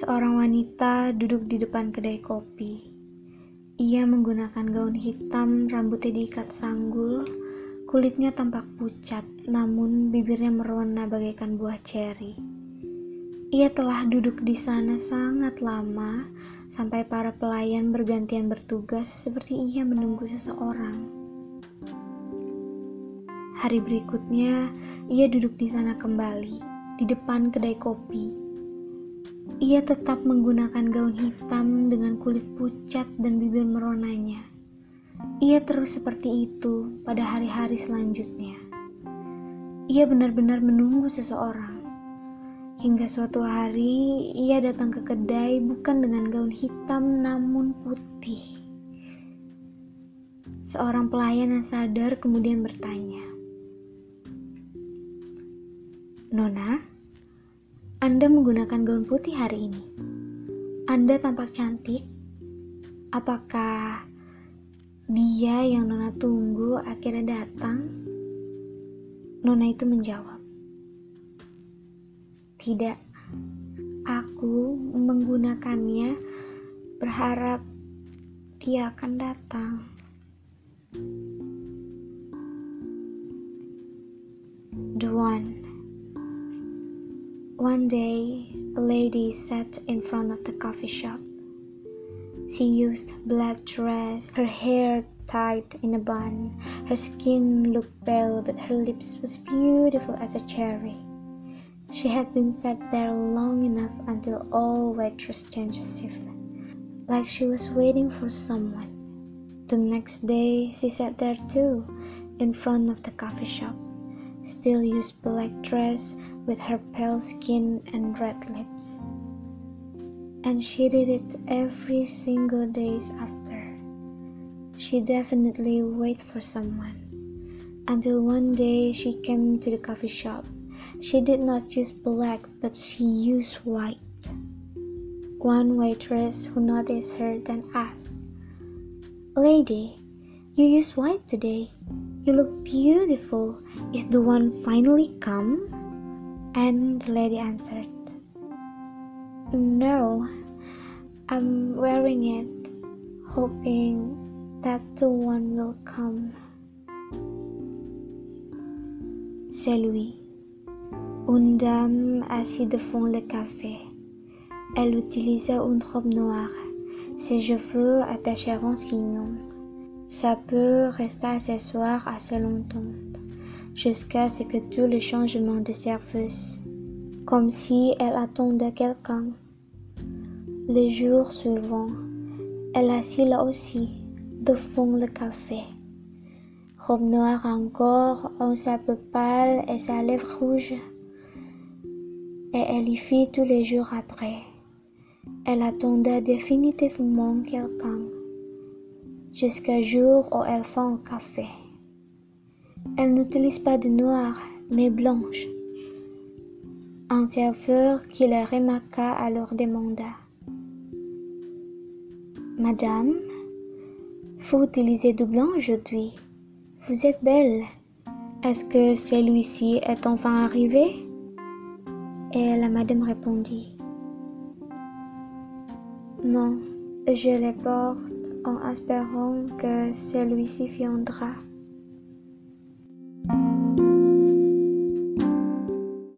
Seorang wanita duduk di depan kedai kopi. Ia menggunakan gaun hitam, rambutnya diikat sanggul, kulitnya tampak pucat, namun bibirnya merona bagaikan buah ceri. Ia telah duduk di sana sangat lama, sampai para pelayan bergantian bertugas seperti ia menunggu seseorang. Hari berikutnya, ia duduk di sana kembali, di depan kedai kopi ia tetap menggunakan gaun hitam dengan kulit pucat dan bibir meronanya. Ia terus seperti itu pada hari-hari selanjutnya. Ia benar-benar menunggu seseorang. Hingga suatu hari ia datang ke kedai bukan dengan gaun hitam namun putih. Seorang pelayan yang sadar kemudian bertanya, "Nona, anda menggunakan gaun putih hari ini. Anda tampak cantik. Apakah dia yang Nona tunggu akhirnya datang? Nona itu menjawab, "Tidak. Aku menggunakannya berharap dia akan datang." The one One day, a lady sat in front of the coffee shop. She used black dress, her hair tied in a bun. Her skin looked pale, but her lips was beautiful as a cherry. She had been sat there long enough until all waitress changed shift, like she was waiting for someone. The next day, she sat there too, in front of the coffee shop. Still used black dress, with her pale skin and red lips. And she did it every single days after. She definitely wait for someone. Until one day she came to the coffee shop. She did not use black, but she used white. One waitress who noticed her then asked, Lady, you use white today. You look beautiful. Is the one finally come? And the lady answered, No, I'm wearing it, hoping that the one will come. C'est lui. Une dame assise devant le café. Elle utilisait une robe noire, ses cheveux attachés en sinon. Sa peau resta soir assez longtemps jusqu'à ce que tout le changement de service, comme si elle attendait quelqu'un. Le jour suivant, elle assit là aussi, devant le café. Robe noire encore, en sa peau pâle et sa lèvre rouge. Et elle y fit tous les jours après. Elle attendait définitivement quelqu'un, jusqu'à jour où elle fait un café. Elle n'utilise pas de noir, mais blanche. Un serveur qui la remarqua alors demanda Madame, vous utilisez du blanc aujourd'hui. Vous êtes belle. Est-ce que celui-ci est enfin arrivé? Et la madame répondit Non, je le porte en espérant que celui-ci viendra.